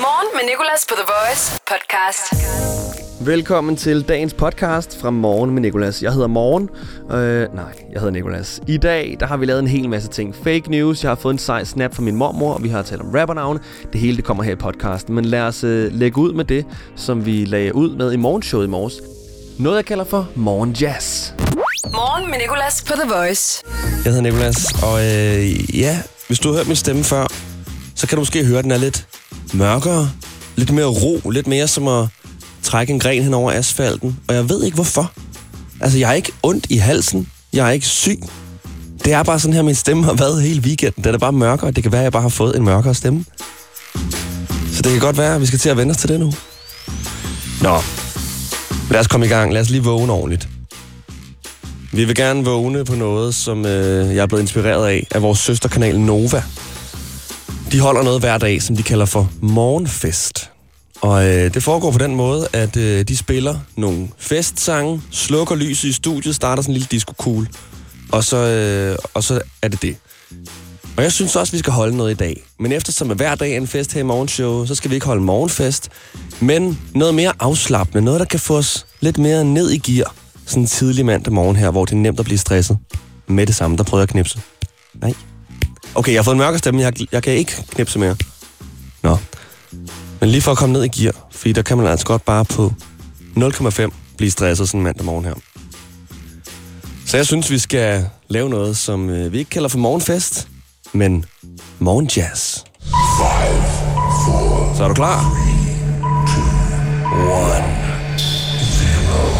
Morgen med Nicolas på The Voice podcast. Velkommen til dagens podcast fra Morgen med Nicolas. Jeg hedder Morgen. Øh, nej, jeg hedder Nicolas. I dag der har vi lavet en hel masse ting. Fake news, jeg har fået en sej snap fra min mormor, og vi har talt om rappernavne. Det hele det kommer her i podcasten. Men lad os øh, lægge ud med det, som vi lagde ud med i morgenshowet i morges. Noget jeg kalder for Morgen Jazz. Morgen med Nicolas på The Voice. Jeg hedder Nikolas, og øh, ja, hvis du har hørt min stemme før, så kan du måske høre, at den er lidt mørkere, lidt mere ro, lidt mere som at trække en gren hen over asfalten. Og jeg ved ikke hvorfor. Altså, jeg er ikke ondt i halsen, jeg er ikke syg. Det er bare sådan her, min stemme har været hele weekenden. Den er bare mørkere, det kan være, at jeg bare har fået en mørkere stemme. Så det kan godt være, at vi skal til at vende os til det nu. Nå, lad os komme i gang. Lad os lige vågne ordentligt. Vi vil gerne vågne på noget, som øh, jeg er blevet inspireret af, af vores søsterkanal Nova. De holder noget hver dag, som de kalder for Morgenfest. Og øh, det foregår på den måde, at øh, de spiller nogle festsange, slukker lyset i studiet, starter sådan en lille disco cool, og så, øh, og så er det det. Og jeg synes også, vi skal holde noget i dag. Men eftersom hver dag er en fest her i morgenshow, så skal vi ikke holde morgenfest, men noget mere afslappende, noget der kan få os lidt mere ned i gear. Sådan en tidlig mandag morgen her, hvor det er nemt at blive stresset. Med det samme, der prøver jeg at knipse. Nej. Okay, jeg har fået en mørkere stemme, jeg, jeg kan ikke knipse mere. Nå. Men lige for at komme ned i gear, fordi der kan man altså godt bare på 0,5 blive stresset sådan mandag morgen her. Så jeg synes, vi skal lave noget, som øh, vi ikke kalder for morgenfest, men morgenjazz. Så er du klar? One.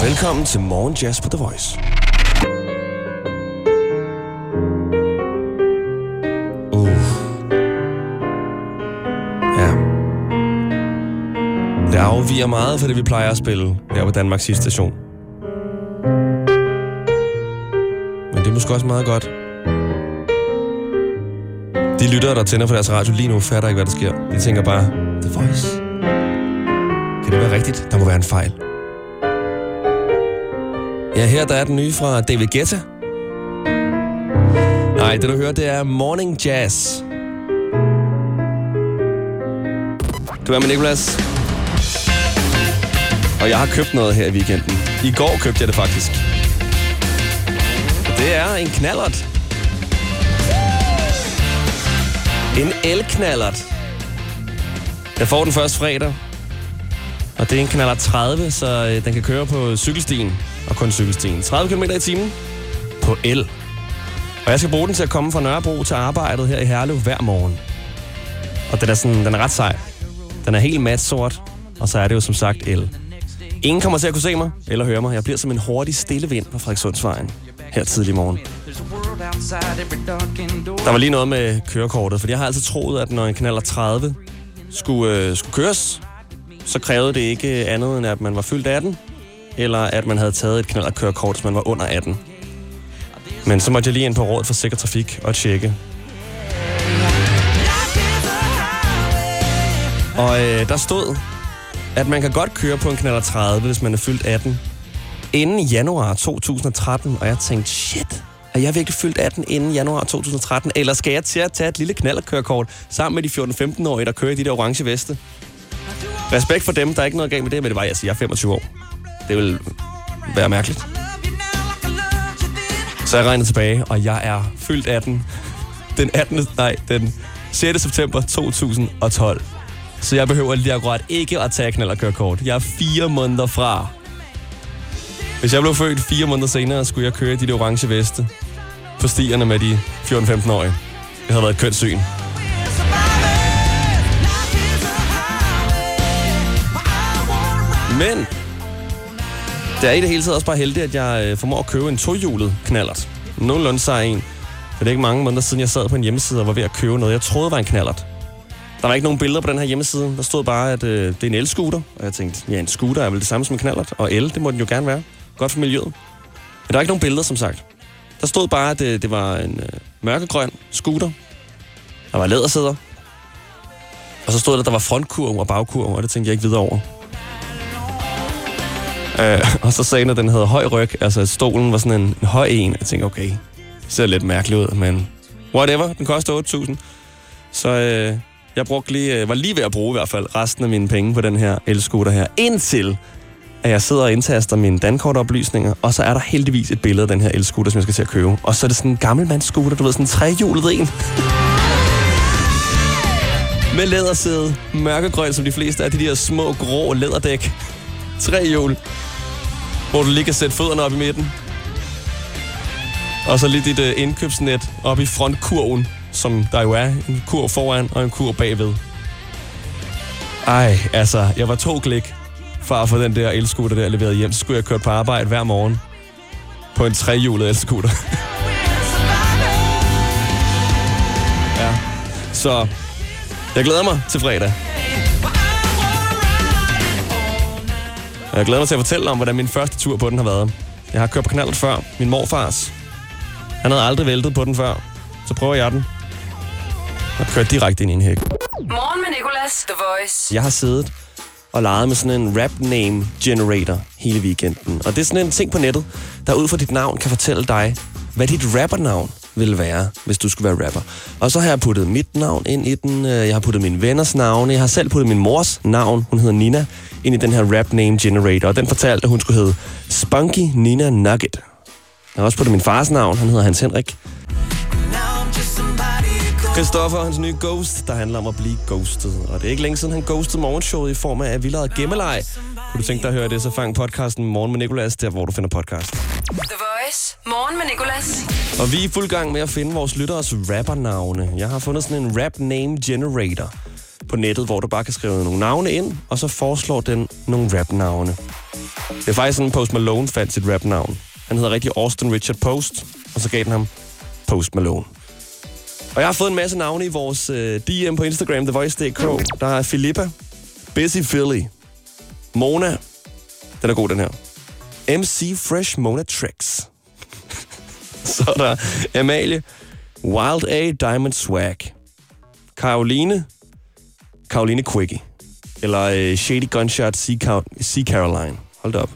Velkommen til Morgenjazz på The Voice. Det afviger meget for det, vi plejer at spille her på Danmarks sidste station. Men det er måske også meget godt. De lyttere, der tænder for deres radio lige nu, fatter ikke, hvad der sker. De tænker bare, The Voice. Kan det være rigtigt? Der må være en fejl. Ja, her der er den nye fra David Guetta. Nej, det du hører, det er Morning Jazz. Du er med Nicolas. Og jeg har købt noget her i weekenden. I går købte jeg det faktisk. Det er en knallert. En elknallert. Jeg får den først fredag. Og det er en knallert 30, så øh, den kan køre på cykelstien og kun cykelstien. 30 km i timen på el. Og jeg skal bruge den til at komme fra Nørrebro til arbejdet her i Herlev hver morgen. Og den er, sådan, den er ret sej. Den er helt mat sort, og så er det jo som sagt el. Ingen kommer til at kunne se mig eller høre mig. Jeg bliver som en hurtig stille vind på Frederikssundsvejen her tidlig morgen. Der var lige noget med kørekortet, for jeg har altid troet, at når en knaller 30 skulle, øh, skulle køres, så krævede det ikke andet end, at man var fyldt 18, eller at man havde taget et knallerkørekort, hvis man var under 18. Men så måtte jeg lige ind på rådet for sikker trafik og tjekke. Og øh, der stod, at man kan godt køre på en knaller 30, hvis man er fyldt 18, inden januar 2013. Og jeg tænkte, shit, er jeg virkelig fyldt 18 inden januar 2013? Eller skal jeg til at tage et lille knallerkørekort sammen med de 14-15-årige, der kører i de der orange veste? Respekt for dem, der er ikke noget galt med det, men det var altså, jeg er 25 år. Det vil være mærkeligt. Så jeg regner tilbage, og jeg er fyldt 18. Den 18. Nej, den 6. september 2012. Så jeg behøver lige akkurat ikke at tage kort. Jeg er fire måneder fra. Hvis jeg blev født fire måneder senere, skulle jeg køre i de der orange veste på stierne med de 14-15-årige. Det havde været et kønt syn. Men det er i det hele taget også bare heldigt, at jeg øh, formår at købe en tohjulet knallert. Nogenlunde sej en. For det er ikke mange måneder siden, jeg sad på en hjemmeside og var ved at købe noget, jeg troede var en knallert. Der var ikke nogen billeder på den her hjemmeside. Der stod bare, at øh, det er en elscooter. Og jeg tænkte, ja, en scooter er vel det samme som en knallert. Og el, det må den jo gerne være. Godt for miljøet. Men der var ikke nogen billeder, som sagt. Der stod bare, at det, det var en øh, mørkegrøn scooter. Der var lædersæder. Og så stod der, at der var frontkurv og bagkurv, og det tænkte jeg ikke videre over. Øh, og så sagde den, at den havde høj ryg. Altså, at stolen var sådan en, en høj en. Jeg tænkte, okay, det ser lidt mærkeligt ud, men whatever. Den koster 8.000. Så øh, jeg brugte lige, øh, var lige ved at bruge i hvert fald resten af mine penge på den her elscooter her. Indtil at jeg sidder og indtaster mine dankortoplysninger, og så er der heldigvis et billede af den her elscooter, som jeg skal til at købe. Og så er det sådan en gammelmandsscooter, du ved, sådan en trehjulet en. Med lædersæde, mørkegrøn som de fleste af de der små, grå læderdæk. Tre hjul, hvor du lige kan sætte fødderne op i midten. Og så lige dit øh, indkøbsnet op i frontkurven, som der jo er en kur foran og en kur bagved. Ej, altså, jeg var to klik fra at få den der elscooter der leveret hjem. Så skulle jeg køre på arbejde hver morgen på en trehjulet elscooter. ja, så jeg glæder mig til fredag. Jeg glæder mig til at fortælle om, hvordan min første tur på den har været. Jeg har kørt på knaldet før. Min morfars. Han havde aldrig væltet på den før. Så prøver jeg den. Og kører direkte ind i en hæk. Morgen med Nicolas, The Voice. Jeg har siddet og leget med sådan en rap name generator hele weekenden. Og det er sådan en ting på nettet, der ud fra dit navn kan fortælle dig, hvad dit rappernavn ville være, hvis du skulle være rapper. Og så har jeg puttet mit navn ind i den, øh, jeg har puttet min venners navne, jeg har selv puttet min mors navn, hun hedder Nina, ind i den her rap name generator. Og den fortalte, at hun skulle hedde Spunky Nina Nugget. Jeg har også puttet min fars navn, han hedder Hans Henrik. Christoffer, hans nye Ghost, der handler om at blive ghosted. Og det er ikke længe siden, han ghostede morgenshowet i form af, at vi lavede gemmeleg. Kunne du tænke dig at høre det, så fang podcasten Morgen med Nicolas, der hvor du finder podcast. The Voice. Morgen med Nicolas. Og vi er i fuld gang med at finde vores lytteres rappernavne. Jeg har fundet sådan en rap name generator på nettet, hvor du bare kan skrive nogle navne ind, og så foreslår den nogle rapnavne. Det er faktisk sådan, Post Malone fandt sit rapnavn. Han hedder rigtig Austin Richard Post, og så gav den ham Post Malone. Og jeg har fået en masse navne i vores øh, DM på Instagram, TheVoice.dk. Der er Filippa, Busy Philly, Mona, den er god den her, MC Fresh Mona Tricks. Så er der Amalie, Wild A Diamond Swag, Caroline, Caroline Quickie, eller øh, Shady Gunshot Sea, Caroline. Hold da op.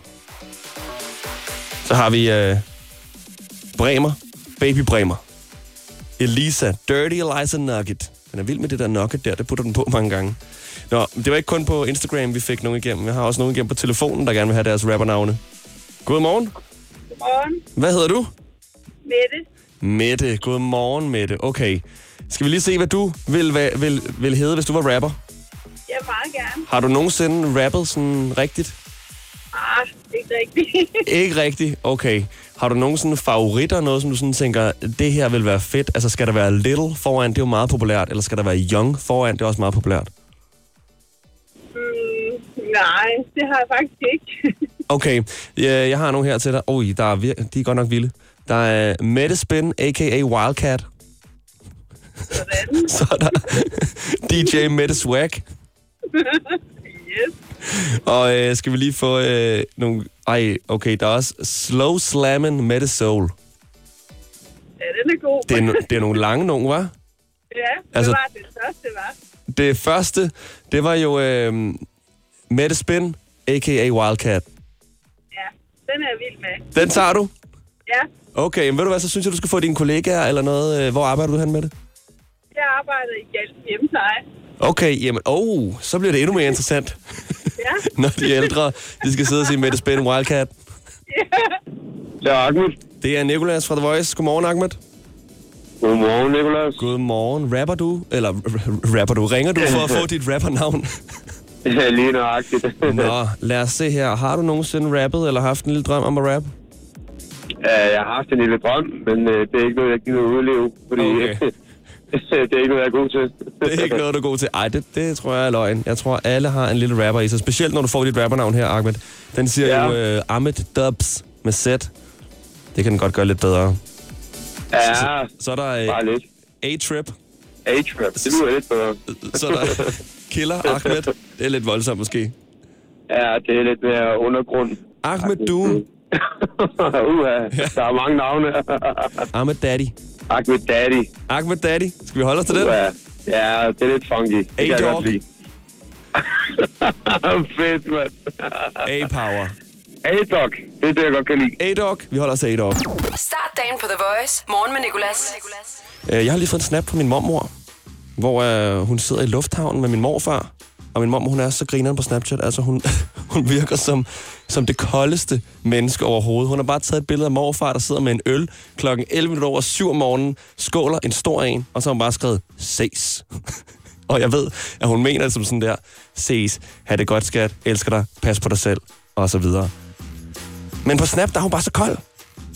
Så har vi øh, Bremer, Baby Bremer. Elisa, Dirty Eliza Nugget. Den er vild med det der nugget der, det putter den på mange gange. Nå, det var ikke kun på Instagram, vi fik nogen igennem. Jeg har også nogen igennem på telefonen, der gerne vil have deres rappernavne. Godmorgen. Godmorgen. Hvad hedder du? Mette. Mette. Godmorgen, Mette. Okay. Skal vi lige se, hvad du vil, vil, vil, vil hedde, hvis du var rapper? Vil meget gerne. Har du nogensinde rappet sådan rigtigt? Ah, ikke rigtigt. Ikke rigtigt? Okay. Har du nogensinde favoritter, noget som du sådan tænker, det her vil være fedt? Altså skal der være Little foran, det er jo meget populært, eller skal der være Young foran, det er også meget populært? mm, nej, det har jeg faktisk ikke. Okay, jeg, jeg har nogle her til dig. Oj, der er vir- de er godt nok vilde. Der er Mette Spin, a.k.a. Wildcat. Sådan. Så er der DJ Mette Swag. Og øh, skal vi lige få øh, nogle... Ej, okay, der er også Slow Slammin' Mette Soul. Ja, den er god. Det er, det er nogle lange nogle, var? Ja, Altså- altså, det var det første, var. Det første, det var jo øh, Mette Spin, a.k.a. Wildcat. Ja, den er jeg vild med. Den tager du? Ja, Okay, men ved du hvad, så synes jeg, du skal få dine kollegaer eller noget. Øh, hvor arbejder du hen med det? Jeg arbejder i Hjælp hjemmepleje. Okay, jamen, oh, så bliver det endnu mere interessant, Ja, når de ældre, de skal sidde og sige Mette Spin, Wildcat. Det er Ahmed. Det er Nikolas fra The Voice. Godmorgen, Ahmed. Godmorgen, Nicolas. Godmorgen. Rapper du? Eller rapper du? Ringer du for at få dit rappernavn? Ja, lige nøjagtigt. Nå, lad os se her. Har du nogensinde rappet, eller haft en lille drøm om at rappe? Ja, jeg har haft en lille drøm, men øh, det er ikke noget, jeg gider udleve, fordi Okay. det er ikke noget, jeg er god til. Det er ikke noget, du er god til. Ej, det, det tror jeg er løgn. Jeg tror, alle har en lille rapper i sig. Specielt når du får dit rappernavn her, Ahmed. Den siger Ja. jo uh, Ahmed Dubs med Z. Det kan den godt gøre lidt bedre. Ja, Så er der uh, lidt. A-Trap. A-trap, det lyder lidt bedre. Så er der Killer Ahmed. Det er lidt voldsomt måske. Ja, det er lidt mere undergrund. Ahmed Doom. Uha, der er mange navne. Ahmed Daddy. Ahmed Daddy. Ahmed Daddy. Skal vi holde os til den? Uha. Ja, det er lidt funky. Det kan jeg A-Dog. godt lide. Fedt, mand. A-Power. A-Dog, det er det, jeg godt kan lide. A-Dog. Vi holder os til A-Dog. Start dagen på The Voice. Morgen med Nicolas. Øh, Jeg har lige fået en snap på min mormor. hvor øh, hun sidder i lufthavnen med min morfar. Og min mor, hun er så grineren på Snapchat. Altså, hun, hun virker som, som det koldeste menneske overhovedet. Hun har bare taget et billede af morfar, der sidder med en øl klokken 11 minutter over 7 om morgenen, skåler en stor en, og så har hun bare skrevet, ses. og jeg ved, at hun mener det som sådan der, ses, ha' det godt skat, elsker dig, pas på dig selv, og så videre. Men på Snap, der er hun bare så kold.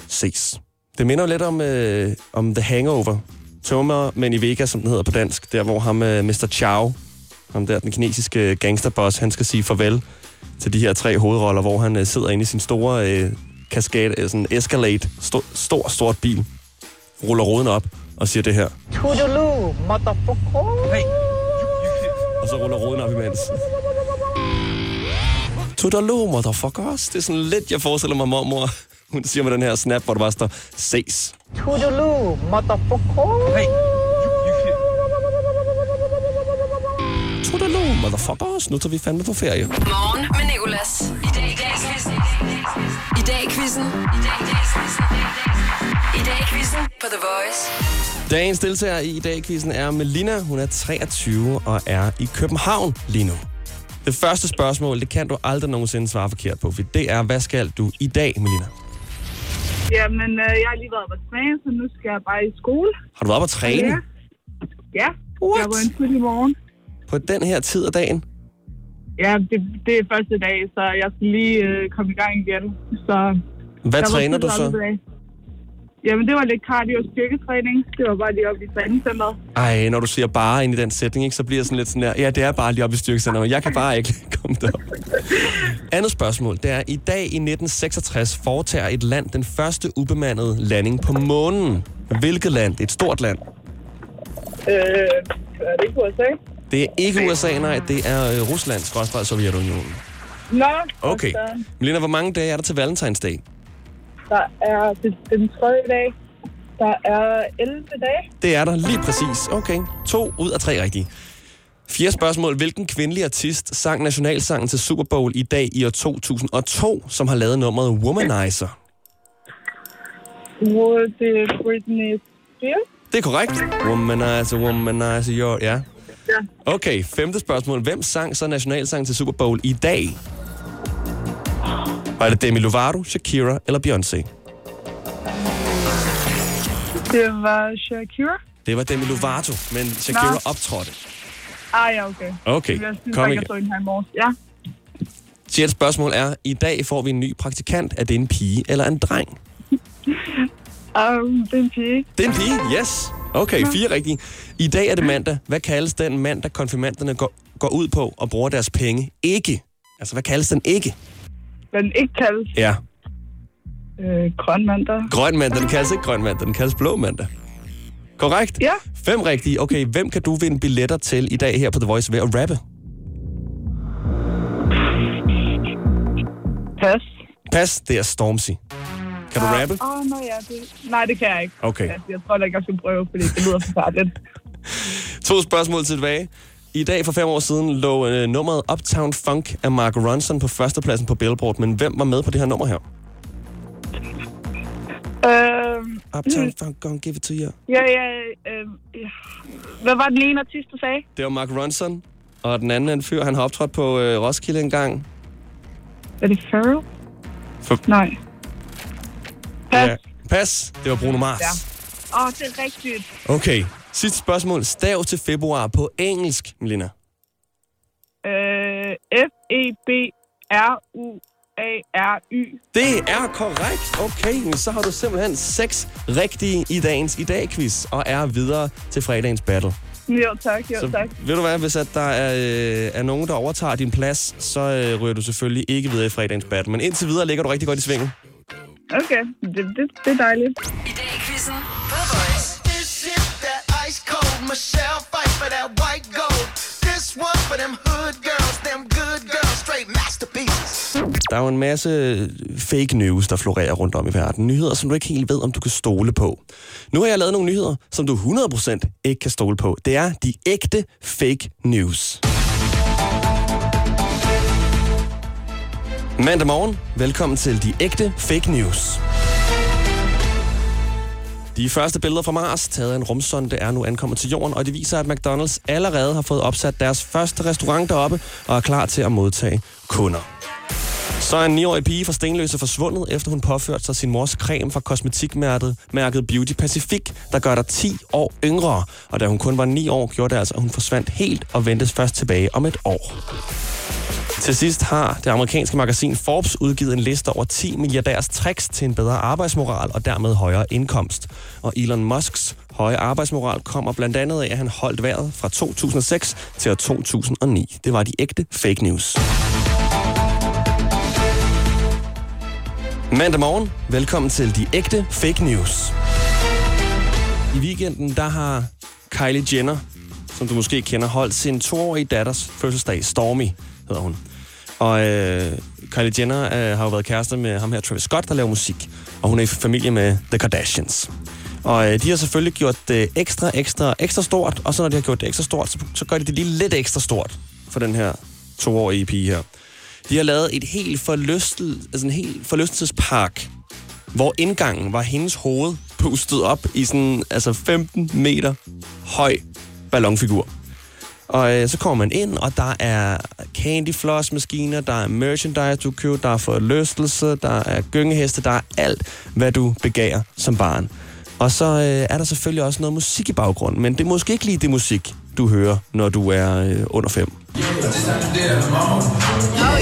Ses. Det minder jo lidt om, øh, om The Hangover. Tømmer, men i Vega, som den hedder på dansk. Der, hvor ham, øh, Mr. Chow, ham der, den kinesiske gangsterboss, han skal sige farvel til de her tre hovedroller, hvor han øh, sidder inde i sin store øh, kaskade, øh, sådan Escalade, stor, stor, stort bil, ruller roden op og siger det her. Toodaloo, motherfucker. Og så ruller roden op imens. Toodaloo, motherfuckers. Det er sådan lidt, jeg forestiller mig mormor. Hun siger med den her snap, hvor der bare står, ses. Toodaloo, motherfucker. Toodaloo, motherfuckers. Nu tager vi fandme på ferie. Morgen med Nicolas. I dag i dag quizzen. I dag i quizzen. I dag i dag quizzen. I dag i quizzen på The Voice. Dagens deltager i dag quizzen er Melina. Hun er 23 og er i København lige nu. Det første spørgsmål, det kan du aldrig nogensinde svare forkert på, for det er, hvad skal du i dag, Melina? Jamen, øh, jeg har lige været på træne, så nu skal jeg bare i skole. Har du været op at træne Ja. Ja, What? jeg var en tidlig morgen. På den her tid af dagen? Ja, det, det er første dag, så jeg skal lige øh, komme i gang igen. Så Hvad træner du så? dag. Jamen, det var lidt cardio og styrketræning. Det var bare lige oppe i træningscenteret. Ej, når du siger bare ind i den sætning, ikke, så bliver jeg sådan lidt sådan der, ja, det er bare lige oppe i styrkecenteret, men jeg kan bare ikke komme derop. Andet spørgsmål, det er, i dag i 1966 foretager et land den første ubemandede landing på månen. Hvilket land? Det er et stort land. Øh, er det ikke USA? Det er ikke USA, nej, det er øh, Rusland, skråstrej Sovjetunionen. Nå, Okay. så Melina, hvor mange dage er der til Valentinsdag? Der er det, den tredje dag. Der er 11 dage. Det er der lige præcis. Okay, to ud af tre rigtige. Fjerde spørgsmål. Hvilken kvindelig artist sang nationalsangen til Super Bowl i dag i år 2002, som har lavet nummeret Womanizer? Hvor det er Britney Spears. Det er korrekt. Womanizer, womanizer, your... Ja. Ja. Okay, femte spørgsmål. Hvem sang så nationalsangen til Super Bowl i dag? Var det Demi Lovato, Shakira eller Beyoncé? Det var Shakira. Det var Demi Lovato, men Shakira Nå. optrådte. Ah, ja, okay. Okay, Jeg synes, kom jeg igen. så den her i morges. Ja. Sjette spørgsmål er, i dag får vi en ny praktikant. Er det en pige eller en dreng? Um, det er en pige. Det er en pige, yes. Okay, fire rigtige. I dag er det mandag. Hvad kaldes den mandag, konfirmanderne går, går ud på og bruger deres penge? Ikke. Altså, hvad kaldes den ikke? Hvad den ikke kaldes. Ja, Øh, grøn mandag. grøn mandag. Den kaldes ikke grøn mandag, den kaldes blå mandag. Korrekt? Ja. Fem rigtige. Okay, hvem kan du vinde billetter til i dag her på The Voice ved at rappe? Pas. Pas, det er Stormzy. Kan du rappe? Åh, oh, nej, ja, det... Nej, det kan jeg ikke. Okay. Ja, jeg tror ikke, jeg skal prøve, fordi det lyder forfærdeligt. To spørgsmål tilbage. I dag for fem år siden lå øh, nummeret Uptown Funk af Mark Ronson på førstepladsen på Billboard. Men hvem var med på det her nummer her? øhm, Uptown Funk, gonna give it to you. ja, ja, øh, ja. Hvad var den ene artist, du sagde? Det var Mark Ronson. Og den anden er en fyr, han har optrådt på øh, Roskilde en gang. Er det Pharrell? For- Nej. Pas. Ja. Pas, det var Bruno Mars. Ja. Åh, oh, det er rigtigt. Okay, sidste spørgsmål. Stav til februar på engelsk, Melina. Øh, F-E-B-R-U-A-R-Y. Det er korrekt. Okay, så har du simpelthen seks rigtige i dagens i dag quiz og er videre til fredagens battle. Jo, tak. Jo, Så tak. ved du hvad, hvis at der er, øh, er nogen, der overtager din plads, så øh, ryger du selvfølgelig ikke videre i fredagens battle. Men indtil videre ligger du rigtig godt i svingen. Okay, det, det, det er dejligt. I dag i quizzen på The Voice. This is that ice cold Michelle fight for that white gold. This one for them hood girls, them good girls, straight masterpieces. Der er jo en masse fake news, der florerer rundt om i verden. Nyheder, som du ikke helt ved, om du kan stole på. Nu har jeg lavet nogle nyheder, som du 100% ikke kan stole på. Det er de ægte fake news. Mandag morgen. Velkommen til de ægte fake news. De første billeder fra Mars, taget af en rumsonde, er nu ankommet til jorden, og det viser, at McDonald's allerede har fået opsat deres første restaurant deroppe og er klar til at modtage kunder. Så er en 9-årig pige fra Stenløse forsvundet, efter hun påførte sig sin mors creme fra kosmetikmærket mærket Beauty Pacific, der gør dig 10 år yngre. Og da hun kun var 9 år, gjorde det altså, at hun forsvandt helt og ventes først tilbage om et år. Til sidst har det amerikanske magasin Forbes udgivet en liste over 10 milliardærs tricks til en bedre arbejdsmoral og dermed højere indkomst. Og Elon Musks høje arbejdsmoral kommer blandt andet af, at han holdt vejret fra 2006 til 2009. Det var de ægte fake news. Mandag morgen, velkommen til de ægte fake news. I weekenden, der har Kylie Jenner, som du måske kender, holdt sin toårige datters fødselsdag. Stormy hedder hun. Og øh, Kylie Jenner øh, har jo været kærester med ham her, Travis Scott, der laver musik. Og hun er i familie med The Kardashians. Og øh, de har selvfølgelig gjort det ekstra, ekstra, ekstra stort. Og så når de har gjort det ekstra stort, så, så gør de det lige lidt ekstra stort for den her toårige pige her. De har lavet et helt, forlystel, altså en helt forlystelsespark, hvor indgangen var hendes hoved pustet op i sådan altså 15 meter høj ballonfigur. Og øh, så kommer man ind, og der er candy floss maskiner, der er merchandise, du køber, der er forlystelse, der er gyngeheste, der er alt, hvad du begærer som barn. Og så øh, er der selvfølgelig også noget musik i baggrunden, men det er måske ikke lige det musik, du hører, når du er øh, under 5. Oh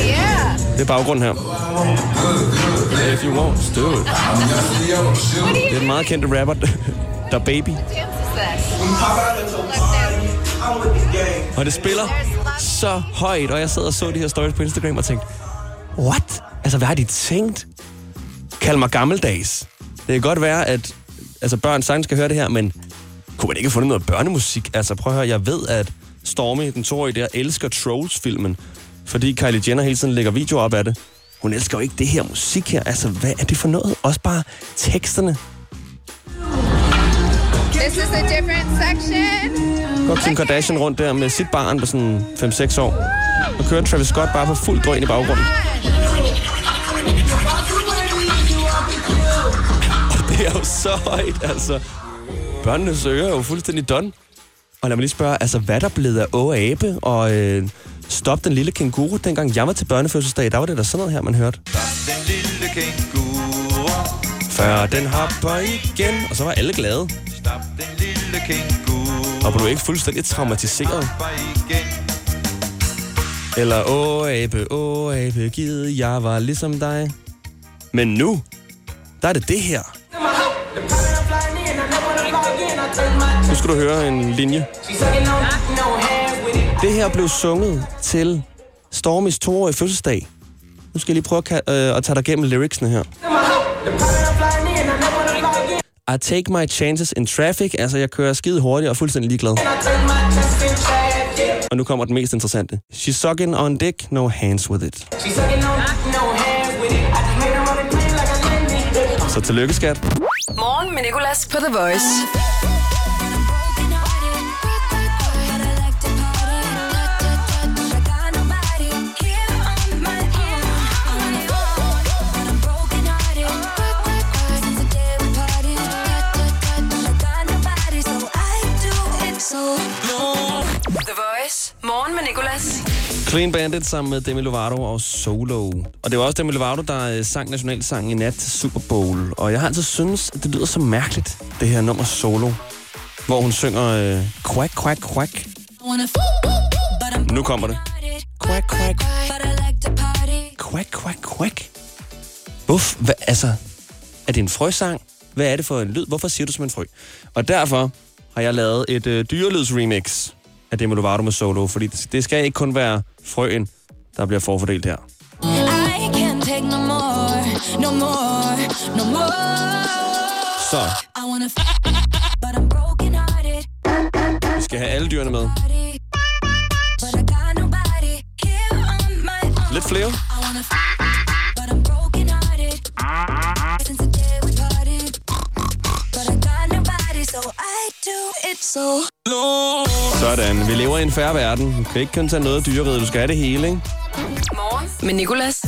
yeah. Det er baggrunden her. If you want, do it. Det er en meget kendte rapper, der Baby. Og det spiller så højt, og jeg sad og så de her stories på Instagram og tænkte, what? Altså, hvad har de tænkt? Kald mig gammeldags. Det kan godt være, at altså, børn sagtens skal høre det her, men kunne man ikke have fundet noget børnemusik? Altså, prøv at høre, jeg ved, at Stormy, den toårige der, elsker Trolls-filmen, fordi Kylie Jenner hele tiden lægger videoer op af det. Hun elsker jo ikke det her musik her. Altså, hvad er det for noget? Også bare teksterne. This is a different section. Går Kim Kardashian rundt der med sit barn på sådan 5-6 år. Og kører Travis Scott bare på fuld drøn i baggrunden. Og det er jo så højt, altså. Børnenes ører er jo fuldstændig done. Og lad mig lige spørge, altså hvad er der blevet af Åge Abe og øh, Stop den lille kænguru? Dengang jeg var til børnefødselsdag, der var det da sådan noget her, man hørte. Den lille kænguru, Før den hopper igen. Og så var alle glade. stop den lille kænguru, Og var du ikke fuldstændig traumatiseret? Eller, åh abe, åh abe, givet, jeg var ligesom dig. Men nu, der er det det her. Nu skal du høre en linje. Det her blev sunget til Stormis toårige fødselsdag. Nu skal jeg lige prøve at, øh, at tage dig gennem lyricsene her. I take my chances in traffic. Altså, jeg kører skide hurtigt og er fuldstændig ligeglad. Og nu kommer den mest interessante. She's sucking on dick, no hands with it. Så tillykke, skat. Morgen med Nicolas på The Voice. Clean Bandit sammen med Demi Lovato og Solo. Og det var også Demi Lovato, der øh, sang nationalsangen i nat til Super Bowl. Og jeg har altid syntes, at det lyder så mærkeligt, det her nummer Solo. Hvor hun synger øh, quack, quack, quack. Nu kommer det. Quack, quack. Quack, quack, quack. Uff, Hvad, altså, er det en frøsang? Hvad er det for en lyd? Hvorfor siger du som en frø? Og derfor har jeg lavet et øh, dyrelydsremix af Demi Lovato med Solo, fordi det, skal ikke kun være frøen, der bliver forfordelt her. Så, vi skal have alle dyrene med. Lidt flere. Sådan, vi lever i en færre verden. Du kan ikke kun tage noget dyreriget, du skal have det hele, ikke? Morgen med Nicolas.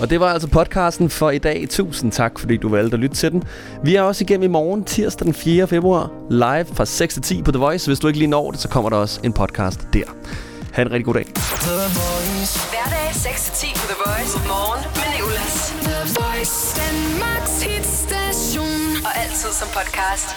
Og det var altså podcasten for i dag. Tusind tak, fordi du valgte at lytte til den. Vi er også igennem i morgen, tirsdag den 4. februar, live fra 6 til 10 på The Voice. Hvis du ikke lige når det, så kommer der også en podcast der. Ha' en rigtig god dag. Hverdag 6-10 på The Voice. Morgen med Nicolas. The Voice. Danmarks hitstation. Og altid som podcast.